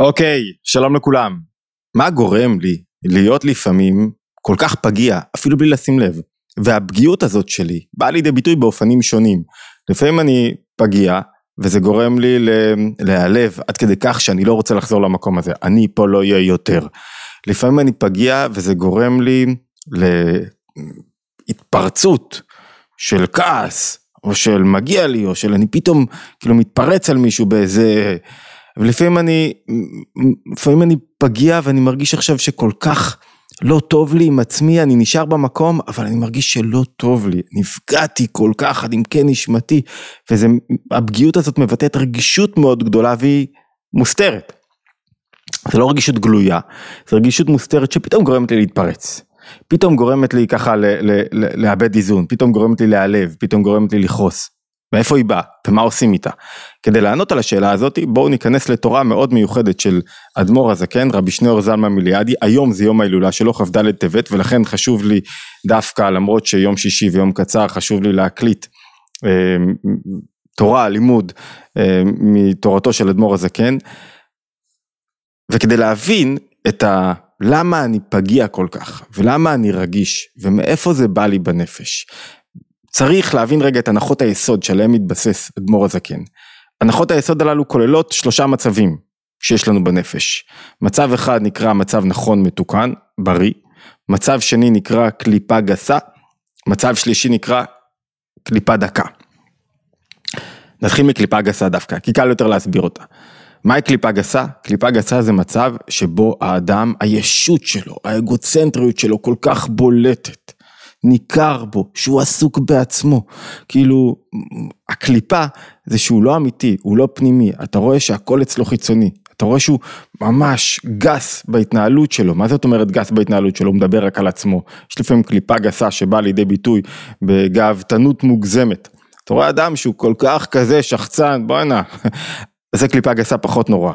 אוקיי, שלום לכולם. מה גורם לי להיות לפעמים כל כך פגיע, אפילו בלי לשים לב? והפגיעות הזאת שלי באה לידי ביטוי באופנים שונים. לפעמים אני פגיע, וזה גורם לי להיעלב עד כדי כך שאני לא רוצה לחזור למקום הזה, אני פה לא אהיה יותר. לפעמים אני פגיע וזה גורם לי להתפרצות של כעס, או של מגיע לי, או של אני פתאום כאילו מתפרץ על מישהו באיזה... ולפעמים אני, לפעמים אני פגיע ואני מרגיש עכשיו שכל כך לא טוב לי עם עצמי, אני נשאר במקום, אבל אני מרגיש שלא טוב לי, נפגעתי כל כך עד עמקי נשמתי, והפגיעות הזאת מבטאת רגישות מאוד גדולה והיא מוסתרת. זה לא רגישות גלויה, זה רגישות מוסתרת שפתאום גורמת לי להתפרץ. פתאום גורמת לי ככה לאבד איזון, פתאום גורמת לי להיעלב, פתאום גורמת לי לכעוס. מאיפה היא באה ומה עושים איתה. כדי לענות על השאלה הזאת בואו ניכנס לתורה מאוד מיוחדת של אדמו"ר הזקן רבי שניאור זלמן מיליאדי. היום זה יום ההילולה שלו כ"ד טבת ולכן חשוב לי דווקא למרות שיום שישי ויום קצר חשוב לי להקליט אה, תורה לימוד אה, מתורתו של אדמו"ר הזקן. וכדי להבין את ה... למה אני פגיע כל כך ולמה אני רגיש ומאיפה זה בא לי בנפש צריך להבין רגע את הנחות היסוד שעליהם מתבסס אדמו"ר הזקן. הנחות היסוד הללו כוללות שלושה מצבים שיש לנו בנפש. מצב אחד נקרא מצב נכון מתוקן, בריא, מצב שני נקרא קליפה גסה, מצב שלישי נקרא קליפה דקה. נתחיל מקליפה גסה דווקא, כי קל יותר להסביר אותה. מהי קליפה גסה? קליפה גסה זה מצב שבו האדם, הישות שלו, האגוצנטריות שלו כל כך בולטת. ניכר בו, שהוא עסוק בעצמו. כאילו, הקליפה זה שהוא לא אמיתי, הוא לא פנימי, אתה רואה שהכל אצלו חיצוני. אתה רואה שהוא ממש גס בהתנהלות שלו, מה זאת אומרת גס בהתנהלות שלו? הוא מדבר רק על עצמו. יש לפעמים קליפה גסה שבאה לידי ביטוי בגאוותנות מוגזמת. אתה רואה אדם שהוא כל כך כזה שחצן, בואנה, זה קליפה גסה פחות נורא.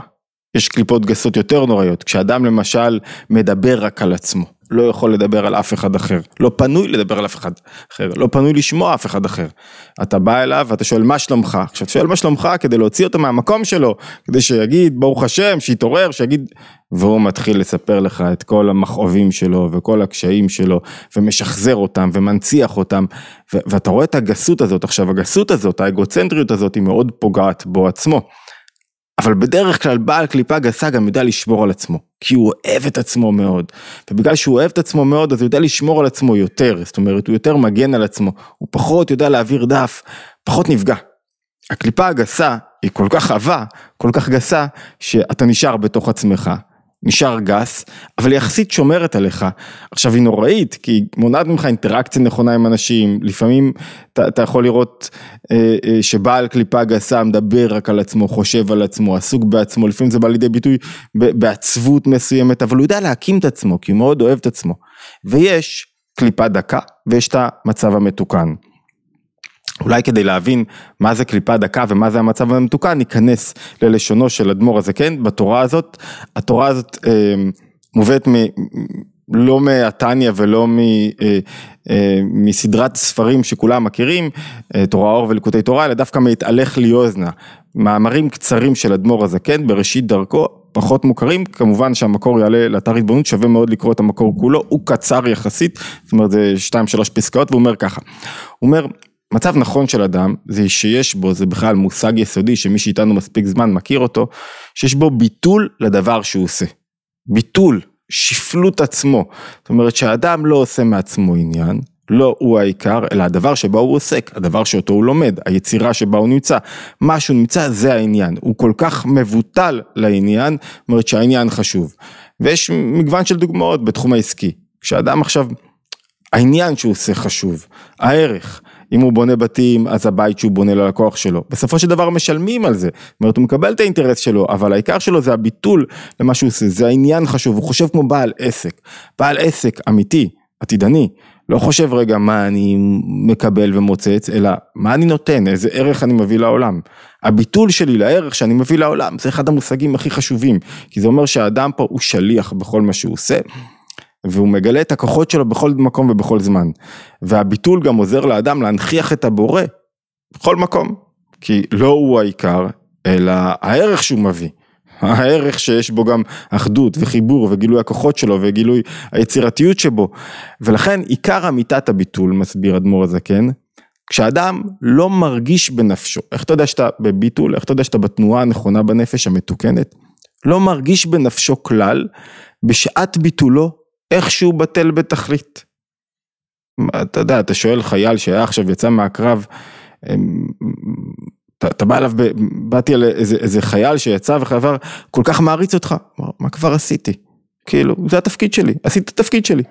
יש קליפות גסות יותר נוראיות, כשאדם למשל מדבר רק על עצמו. לא יכול לדבר על אף אחד אחר, לא פנוי לדבר על אף אחד אחר, לא פנוי לשמוע אף אחד אחר. אתה בא אליו ואתה שואל מה שלומך, עכשיו שואל מה שלומך? כדי להוציא אותו מהמקום שלו, כדי שיגיד ברוך השם, שיתעורר, שיגיד, והוא מתחיל לספר לך את כל המכאובים שלו וכל הקשיים שלו, ומשחזר אותם ומנציח אותם, ואתה רואה את הגסות הזאת, עכשיו. הגסות הזאת, האגוצנטריות הזאת היא מאוד פוגעת בו עצמו. אבל בדרך כלל בעל קליפה גסה גם יודע לשמור על עצמו, כי הוא אוהב את עצמו מאוד, ובגלל שהוא אוהב את עצמו מאוד אז הוא יודע לשמור על עצמו יותר, זאת אומרת הוא יותר מגן על עצמו, הוא פחות יודע להעביר דף, פחות נפגע. הקליפה הגסה היא כל כך עבה, כל כך גסה, שאתה נשאר בתוך עצמך, נשאר גס, אבל יחסית שומרת עליך. עכשיו היא נוראית, כי היא מונעת ממך אינטראקציה נכונה עם אנשים, לפעמים אתה, אתה יכול לראות אה, אה, שבעל קליפה גסה מדבר רק על עצמו, חושב על עצמו, עסוק בעצמו, לפעמים זה בא לידי ביטוי בעצבות מסוימת, אבל הוא יודע להקים את עצמו, כי הוא מאוד אוהב את עצמו. ויש קליפה דקה, ויש את המצב המתוקן. אולי כדי להבין מה זה קליפה דקה ומה זה המצב המתוקן, ניכנס ללשונו של אדמו"ר הזקן בתורה הזאת. התורה הזאת אה, מובאת מ... לא מהתניא ולא מ, אה, אה, מסדרת ספרים שכולם מכירים, אה, תורה אור וליקוטי תורה, אלא דווקא מהתהלך לי אוזנה. מאמרים קצרים של אדמו"ר הזקן בראשית דרכו, פחות מוכרים, כמובן שהמקור יעלה לאתר התבוננות, שווה מאוד לקרוא את המקור כולו, הוא קצר יחסית, זאת אומרת זה שתיים שלוש פסקאות, והוא אומר ככה, הוא אומר מצב נכון של אדם זה שיש בו, זה בכלל מושג יסודי שמי שאיתנו מספיק זמן מכיר אותו, שיש בו ביטול לדבר שהוא עושה. ביטול, שפלות עצמו. זאת אומרת שהאדם לא עושה מעצמו עניין, לא הוא העיקר, אלא הדבר שבו הוא עוסק, הדבר שאותו הוא לומד, היצירה שבה הוא נמצא. מה שהוא נמצא זה העניין, הוא כל כך מבוטל לעניין, זאת אומרת שהעניין חשוב. ויש מגוון של דוגמאות בתחום העסקי. כשאדם עכשיו, העניין שהוא עושה חשוב, הערך. אם הוא בונה בתים, אז הבית שהוא בונה ללקוח שלו. בסופו של דבר משלמים על זה. זאת אומרת, הוא מקבל את האינטרס שלו, אבל העיקר שלו זה הביטול למה שהוא עושה, זה העניין חשוב, הוא חושב כמו בעל עסק. בעל עסק אמיתי, עתידני, לא חושב רגע מה אני מקבל ומוצץ, אלא מה אני נותן, איזה ערך אני מביא לעולם. הביטול שלי לערך שאני מביא לעולם, זה אחד המושגים הכי חשובים, כי זה אומר שהאדם פה הוא שליח בכל מה שהוא עושה. והוא מגלה את הכוחות שלו בכל מקום ובכל זמן. והביטול גם עוזר לאדם להנכיח את הבורא בכל מקום, כי לא הוא העיקר, אלא הערך שהוא מביא. הערך שיש בו גם אחדות וחיבור וגילוי הכוחות שלו וגילוי היצירתיות שבו. ולכן עיקר אמיתת הביטול, מסביר אדמו"ר הזקן, כשאדם לא מרגיש בנפשו, איך אתה יודע שאתה בביטול, איך אתה יודע שאתה בתנועה הנכונה בנפש המתוקנת? לא מרגיש בנפשו כלל, בשעת ביטולו איכשהו בטל בתכלית. אתה יודע, אתה שואל חייל שהיה עכשיו יצא מהקרב, אתה, אתה בא אליו, באתי על איזה, איזה חייל שיצא וחבר כל כך מעריץ אותך, מה כבר עשיתי? כאילו, זה התפקיד שלי, עשיתי את התפקיד שלי.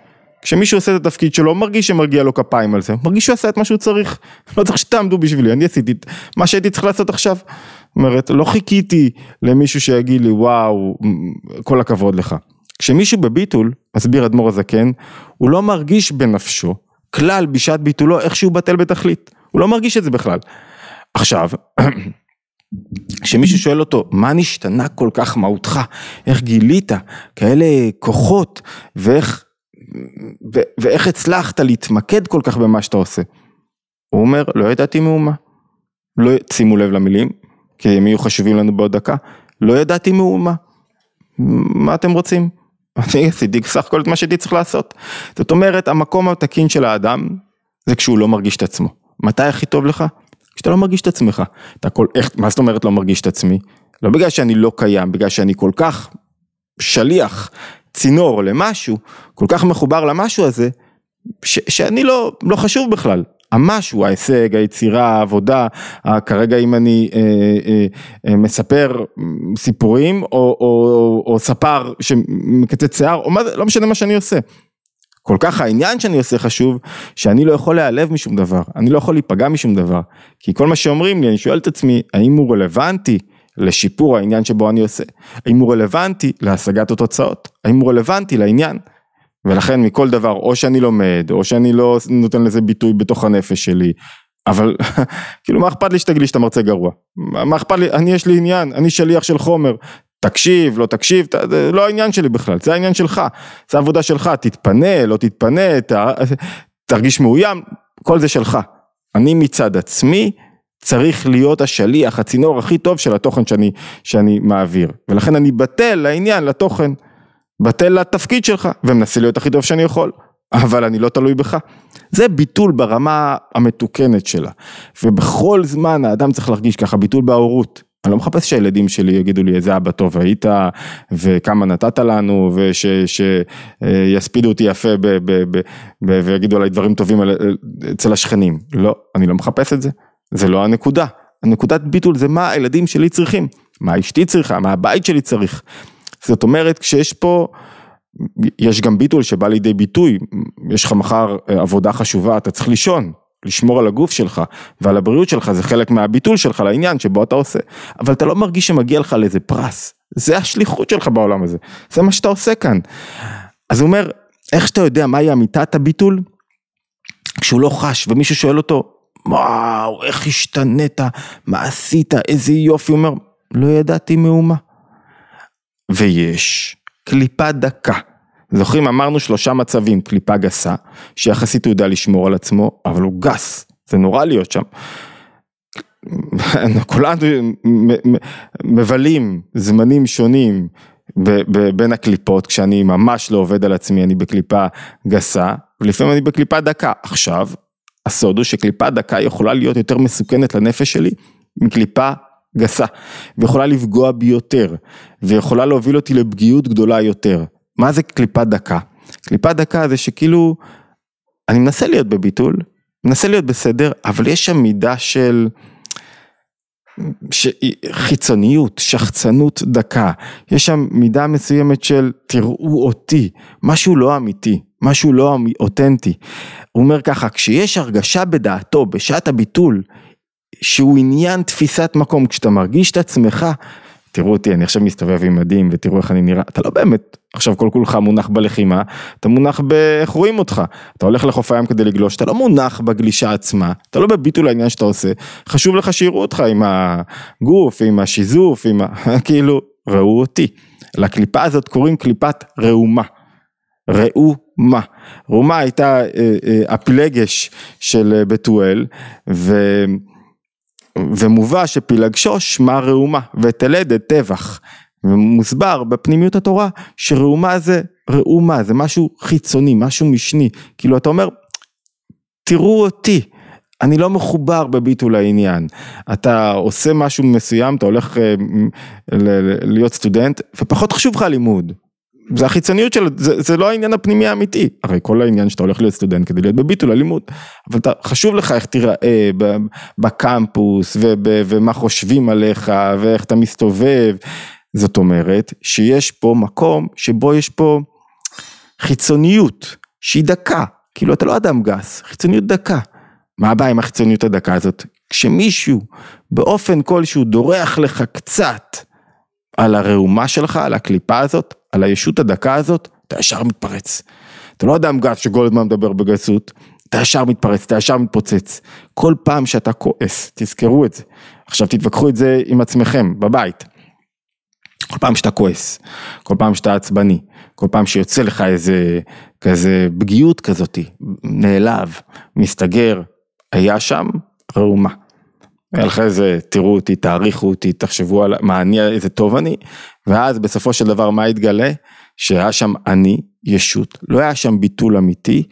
כשמישהו עושה את התפקיד שלו, מרגיש שמגיע לו כפיים על זה, מרגיש שהוא עשה את מה שהוא צריך, לא צריך שתעמדו בשבילי, אני עשיתי את מה שהייתי צריך לעשות עכשיו. זאת אומרת, לא חיכיתי למישהו שיגיד לי, וואו, כל הכבוד לך. כשמישהו בביטול, מסביר אדמו"ר הזקן, הוא לא מרגיש בנפשו, כלל בשעת ביטולו, איך שהוא בטל בתכלית. הוא לא מרגיש את זה בכלל. עכשיו, כשמישהו שואל אותו, מה נשתנה כל כך מהותך? איך גילית כאלה כוחות, ואיך, ו, ואיך הצלחת להתמקד כל כך במה שאתה עושה? הוא אומר, לא ידעתי מאומה. לא, שימו לב למילים, כי הם יהיו חשובים לנו בעוד דקה. לא ידעתי מאומה. מה אתם רוצים? אני עשיתי סך הכל את מה שהייתי צריך לעשות. זאת אומרת, המקום התקין של האדם, זה כשהוא לא מרגיש את עצמו. מתי הכי טוב לך? כשאתה לא מרגיש את עצמך. אתה כל, איך, מה זאת אומרת לא מרגיש את עצמי? לא בגלל שאני לא קיים, בגלל שאני כל כך שליח, צינור למשהו, כל כך מחובר למשהו הזה, ש, שאני לא, לא חשוב בכלל. המשהו, ההישג, היצירה, העבודה, כרגע אם אני אה, אה, אה, מספר סיפורים או, או, או, או ספר שמקצץ שיער, או מה, לא משנה מה שאני עושה. כל כך העניין שאני עושה חשוב, שאני לא יכול להיעלב משום דבר, אני לא יכול להיפגע משום דבר, כי כל מה שאומרים לי, אני שואל את עצמי, האם הוא רלוונטי לשיפור העניין שבו אני עושה, האם הוא רלוונטי להשגת התוצאות, האם הוא רלוונטי לעניין, ולכן מכל דבר, או שאני לומד, או שאני לא נותן לזה ביטוי בתוך הנפש שלי, אבל כאילו מה אכפת לי שתגיד לי שאתה מרצה גרוע, מה אכפת לי, אני יש לי עניין, אני שליח של חומר, תקשיב, לא תקשיב, זה לא העניין שלי בכלל, זה העניין שלך, זה העבודה שלך, תתפנה, לא תתפנה, ת, תרגיש מאוים, כל זה שלך. אני מצד עצמי צריך להיות השליח, הצינור הכי טוב של התוכן שאני, שאני מעביר, ולכן אני בטל לעניין, לתוכן, בטל לתפקיד שלך, ומנסה להיות הכי טוב שאני יכול, אבל אני לא תלוי בך. זה ביטול ברמה המתוקנת שלה, ובכל זמן האדם צריך להרגיש ככה, ביטול בהורות. אני לא מחפש שהילדים שלי יגידו לי איזה אבא טוב היית וכמה נתת לנו ושיספידו אותי יפה ב, ב, ב, ב, ויגידו עליי דברים טובים אצל השכנים. לא, אני לא מחפש את זה, זה לא הנקודה. הנקודת ביטול זה מה הילדים שלי צריכים, מה אשתי צריכה, מה הבית שלי צריך. זאת אומרת כשיש פה, יש גם ביטול שבא לידי ביטוי, יש לך מחר עבודה חשובה, אתה צריך לישון, לשמור על הגוף שלך ועל הבריאות שלך זה חלק מהביטול שלך לעניין שבו אתה עושה, אבל אתה לא מרגיש שמגיע לך לאיזה פרס, זה השליחות שלך בעולם הזה, זה מה שאתה עושה כאן. אז הוא אומר, איך שאתה יודע מהי אמיתת הביטול? כשהוא לא חש ומישהו שואל אותו, וואו, איך השתנית, מה עשית, איזה יופי, הוא אומר, לא ידעתי מאומה. ויש. קליפה דקה. זוכרים? אמרנו שלושה מצבים, קליפה גסה, שיחסית הוא יודע לשמור על עצמו, אבל הוא גס, זה נורא להיות שם. כולנו מבלים זמנים שונים בין הקליפות, כשאני ממש לא עובד על עצמי, אני בקליפה גסה, ולפעמים אני בקליפה דקה. עכשיו, הסוד הוא שקליפה דקה יכולה להיות יותר מסוכנת לנפש שלי מקליפה גסה, ויכולה לפגוע בי יותר, ויכולה להוביל אותי לפגיעות גדולה יותר. מה זה קליפת דקה? קליפת דקה זה שכאילו, אני מנסה להיות בביטול, מנסה להיות בסדר, אבל יש שם מידה של ש... חיצוניות, שחצנות דקה, יש שם מידה מסוימת של תראו אותי, משהו לא אמיתי, משהו לא אותנטי. הוא אומר ככה, כשיש הרגשה בדעתו, בשעת הביטול, שהוא עניין תפיסת מקום, כשאתה מרגיש את עצמך תראו אותי, אני עכשיו מסתובב עם מדים ותראו איך אני נראה, אתה לא באמת עכשיו כל כולך מונח בלחימה, אתה מונח באיך רואים אותך, אתה הולך לחוף הים כדי לגלוש, אתה לא מונח בגלישה עצמה, אתה לא בביטול העניין שאתה עושה, חשוב לך שיראו אותך עם הגוף, עם השיזוף, עם ה... כאילו, ראו אותי. לקליפה הזאת קוראים קליפת ראומה. ראומה. ראומה הייתה אה, אה, הפילגש של אה, בתואל, ו... ומובא שפילגשו שמה ראומה ותלד את טבח. ומוסבר בפנימיות התורה שראומה זה ראומה, זה משהו חיצוני, משהו משני, כאילו אתה אומר, תראו אותי, אני לא מחובר בביטול העניין, אתה עושה משהו מסוים, אתה הולך אה, להיות סטודנט, ופחות חשוב לך הלימוד, זה החיצוניות של, זה, זה לא העניין הפנימי האמיתי, הרי כל העניין שאתה הולך להיות סטודנט כדי להיות בביטול הלימוד, אבל אתה, חשוב לך איך תיראה בקמפוס וב, ומה חושבים עליך ואיך אתה מסתובב, זאת אומרת שיש פה מקום שבו יש פה חיצוניות שהיא דקה, כאילו אתה לא אדם גס, חיצוניות דקה. מה הבעיה עם החיצוניות הדקה הזאת? כשמישהו באופן כלשהו דורח לך קצת על הראומה שלך, על הקליפה הזאת, על הישות הדקה הזאת, אתה ישר מתפרץ. אתה לא אדם גס הזמן מדבר בגסות, אתה ישר מתפרץ, אתה ישר מתפוצץ. כל פעם שאתה כועס, תזכרו את זה. עכשיו תתווכחו את זה עם עצמכם, בבית. כל פעם שאתה כועס, כל פעם שאתה עצבני, כל פעם שיוצא לך איזה כזה פגיעות כזאתי, נעלב, מסתגר, היה שם ראומה. היה לך איזה, תראו אותי, תעריכו אותי, תחשבו על מה אני, איזה טוב אני, ואז בסופו של דבר מה התגלה? שהיה שם אני, ישות, לא היה שם ביטול אמיתי,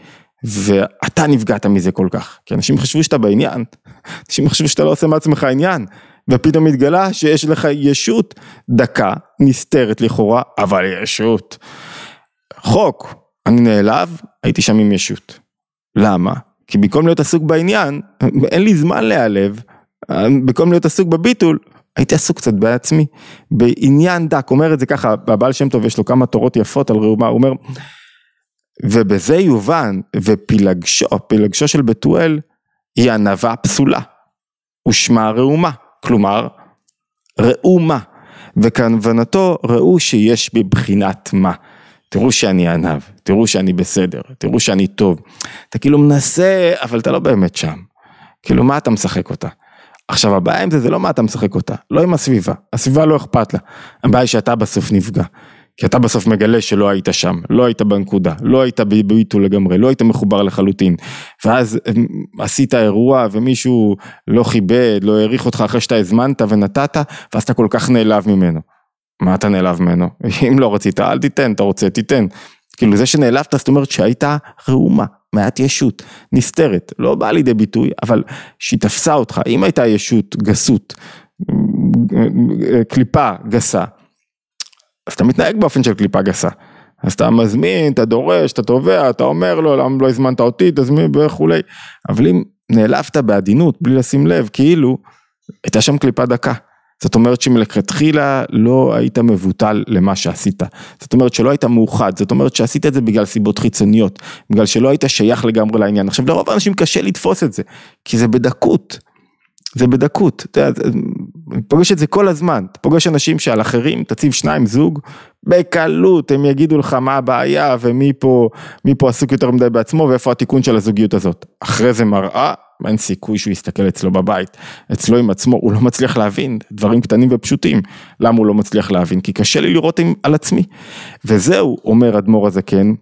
ואתה נפגעת מזה כל כך, כי אנשים חשבו שאתה בעניין, אנשים חשבו שאתה לא עושה מעצמך עניין, ופתאום התגלה שיש לך ישות דקה, נסתרת לכאורה, אבל ישות. חוק, אני נעלב, הייתי שם עם ישות. למה? כי במקום להיות עסוק בעניין, אין לי זמן להיעלב, במקום להיות עסוק בביטול, הייתי עסוק קצת בעצמי, בעניין דק, אומר את זה ככה, הבעל שם טוב יש לו כמה תורות יפות על ראומה, הוא אומר, ובזה יובן, ופילגשו, פילגשו של בתואל, היא ענווה פסולה, ושמה ראומה, כלומר, ראומה, וכוונתו ראו שיש בבחינת מה. תראו שאני ענב, תראו שאני בסדר, תראו שאני טוב. אתה כאילו מנסה, אבל אתה לא באמת שם. כאילו, מה אתה משחק אותה? עכשיו הבעיה עם זה, זה לא מה אתה משחק אותה, לא עם הסביבה, הסביבה לא אכפת לה, הבעיה היא שאתה בסוף נפגע. כי אתה בסוף מגלה שלא היית שם, לא היית בנקודה, לא היית בביטול לגמרי, לא היית מחובר לחלוטין. ואז אמ, עשית אירוע ומישהו לא כיבד, לא העריך אותך אחרי שאתה הזמנת ונתת, ואז אתה כל כך נעלב ממנו. מה אתה נעלב ממנו? אם לא רצית, אל תיתן, אתה רוצה, תיתן. כאילו זה שנעלבת זאת אומרת שהיית ראומה, מעט ישות, נסתרת, לא באה לידי ביטוי, אבל שהיא תפסה אותך, אם הייתה ישות גסות, קליפה גסה, אז אתה מתנהג באופן של קליפה גסה. אז אתה מזמין, אתה דורש, אתה תובע, אתה אומר לו, למה לא הזמנת אותי, תזמין וכולי. אבל אם נעלבת בעדינות, בלי לשים לב, כאילו, הייתה שם קליפה דקה. זאת אומרת שמלכתחילה לא היית מבוטל למה שעשית, זאת אומרת שלא היית מאוחד, זאת אומרת שעשית את זה בגלל סיבות חיצוניות, בגלל שלא היית שייך לגמרי לעניין. עכשיו לרוב האנשים קשה לתפוס את זה, כי זה בדקות, זה בדקות, אתה יודע, פוגש את זה כל הזמן, אתה פוגש אנשים שעל אחרים, תציב שניים זוג, בקלות הם יגידו לך מה הבעיה ומי פה, מי פה עסוק יותר מדי בעצמו ואיפה התיקון של הזוגיות הזאת. אחרי זה מראה, אין סיכוי שהוא יסתכל אצלו בבית, אצלו עם עצמו, הוא לא מצליח להבין דברים קטנים ופשוטים. למה הוא לא מצליח להבין? כי קשה לי לראות עם, על עצמי. וזהו, אומר אדמו"ר הזקן,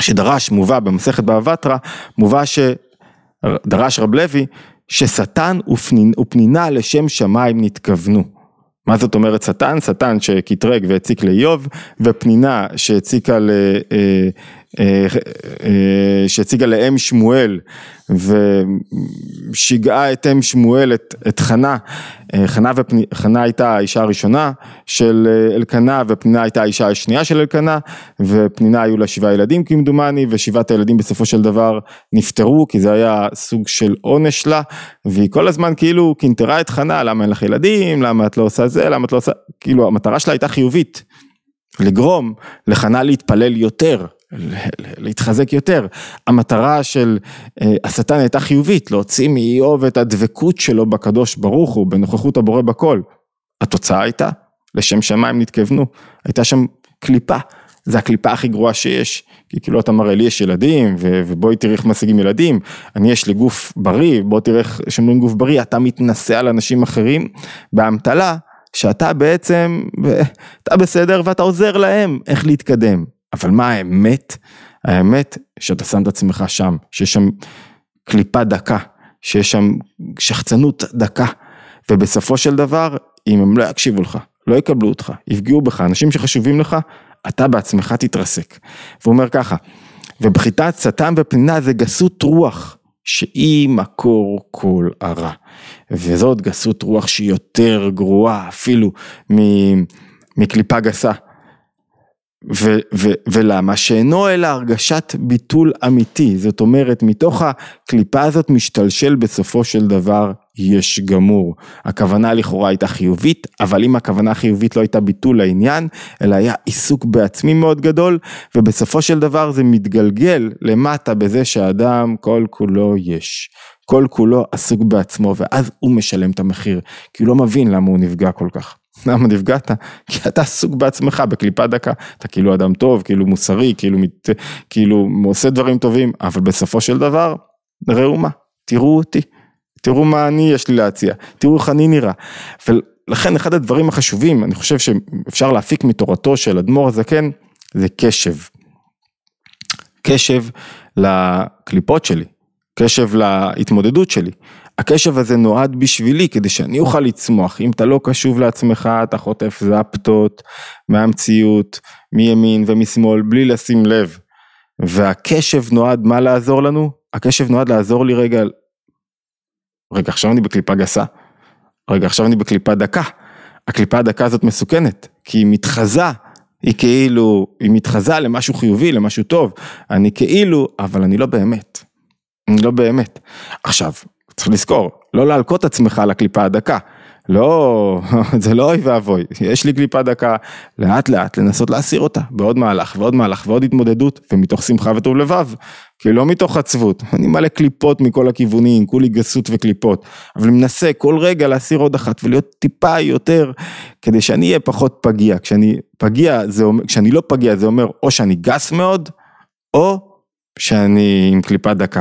שדרש, מובא במסכת בבא בתרא, מובא שדרש רב לוי, ששטן ופנינה לשם שמיים נתכוונו. מה זאת אומרת שטן? שטן שקטרג והציק לאיוב, ופנינה שהציקה אה, שהציגה לאם שמואל ושיגעה את אם שמואל, את, את חנה, חנה, ופני, חנה הייתה האישה הראשונה של אלקנה ופנינה הייתה האישה השנייה של אלקנה ופנינה היו לה שבעה ילדים כמדומני ושבעת הילדים בסופו של דבר נפטרו כי זה היה סוג של עונש לה והיא כל הזמן כאילו קינטרה את חנה למה אין לך ילדים, למה את לא עושה זה, למה את לא עושה, כאילו המטרה שלה הייתה חיובית לגרום לחנה להתפלל יותר להתחזק יותר. המטרה של אה, השטן הייתה חיובית, להוציא מאיוב את הדבקות שלו בקדוש ברוך הוא, בנוכחות הבורא בכל. התוצאה הייתה, לשם שמיים נתכוונו, הייתה שם קליפה, זה הקליפה הכי גרועה שיש, כי כאילו אתה מראה לי יש ילדים, ובואי תראי איך משיגים ילדים, אני יש לי גוף בריא, בוא תראה איך שומרים גוף בריא, אתה מתנשא על אנשים אחרים באמתלה, שאתה בעצם, אתה בסדר ואתה עוזר להם איך להתקדם. אבל מה האמת? האמת שאתה שם את עצמך שם, שיש שם קליפה דקה, שיש שם שחצנות דקה, ובסופו של דבר, אם הם לא יקשיבו לך, לא יקבלו אותך, יפגעו בך, אנשים שחשובים לך, אתה בעצמך תתרסק. והוא אומר ככה, ובחיטת שטן ופנינה זה גסות רוח, שהיא מקור כל הרע. וזאת גסות רוח שהיא יותר גרועה אפילו מקליפה גסה. ו, ו, ולמה? שאינו אלא הרגשת ביטול אמיתי, זאת אומרת מתוך הקליפה הזאת משתלשל בסופו של דבר יש גמור. הכוונה לכאורה הייתה חיובית, אבל אם הכוונה החיובית לא הייתה ביטול לעניין, אלא היה עיסוק בעצמי מאוד גדול, ובסופו של דבר זה מתגלגל למטה בזה שהאדם כל כולו יש. כל כולו עסוק בעצמו, ואז הוא משלם את המחיר, כי הוא לא מבין למה הוא נפגע כל כך. למה נפגעת? כי אתה עסוק בעצמך בקליפה דקה, אתה כאילו אדם טוב, כאילו מוסרי, כאילו, מת, כאילו עושה דברים טובים, אבל בסופו של דבר, ראו מה, תראו אותי, תראו מה אני יש לי להציע, תראו איך אני נראה. ולכן אחד הדברים החשובים, אני חושב שאפשר להפיק מתורתו של אדמו"ר הזקן, זה קשב. קשב לקליפות שלי, קשב להתמודדות שלי. הקשב הזה נועד בשבילי כדי שאני אוכל לצמוח, אם אתה לא קשוב לעצמך אתה חוטף זפטות מהמציאות, מימין ומשמאל בלי לשים לב. והקשב נועד מה לעזור לנו? הקשב נועד לעזור לי רגע, רגע עכשיו אני בקליפה גסה, רגע עכשיו אני בקליפה דקה, הקליפה הדקה הזאת מסוכנת, כי היא מתחזה, היא כאילו, היא מתחזה למשהו חיובי, למשהו טוב, אני כאילו, אבל אני לא באמת, אני לא באמת. עכשיו, צריך לזכור, לא להלקות עצמך על הקליפה הדקה. לא, זה לא אוי ואבוי, יש לי קליפה דקה, לאט לאט לנסות להסיר אותה, בעוד מהלך ועוד מהלך ועוד התמודדות, ומתוך שמחה וטוב לבב, כי לא מתוך עצבות, אני מלא קליפות מכל הכיוונים, כולי גסות וקליפות, אבל מנסה כל רגע להסיר עוד אחת ולהיות טיפה יותר, כדי שאני אהיה פחות פגיע, כשאני פגיע, זה אומר, כשאני לא פגיע זה אומר או שאני גס מאוד, או שאני עם קליפה דקה,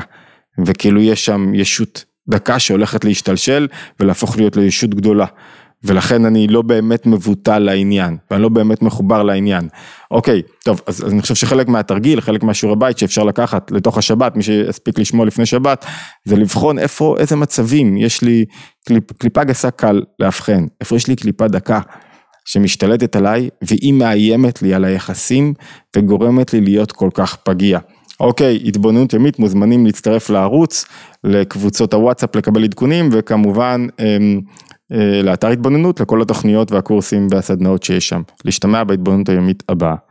וכאילו יש שם ישות דקה שהולכת להשתלשל ולהפוך להיות לישות גדולה. ולכן אני לא באמת מבוטל לעניין, ואני לא באמת מחובר לעניין. אוקיי, טוב, אז, אז אני חושב שחלק מהתרגיל, חלק מהשיעורי בית שאפשר לקחת לתוך השבת, מי שהספיק לשמוע לפני שבת, זה לבחון איפה, איזה מצבים יש לי, קליפ, קליפה גסה קל לאבחן, איפה יש לי קליפה דקה שמשתלטת עליי, והיא מאיימת לי על היחסים, וגורמת לי להיות כל כך פגיע. אוקיי, התבוננות ימית, מוזמנים להצטרף לערוץ, לקבוצות הוואטסאפ לקבל עדכונים, וכמובן אמ, אה, לאתר התבוננות, לכל התוכניות והקורסים והסדנאות שיש שם. להשתמע בהתבוננות הימית הבאה.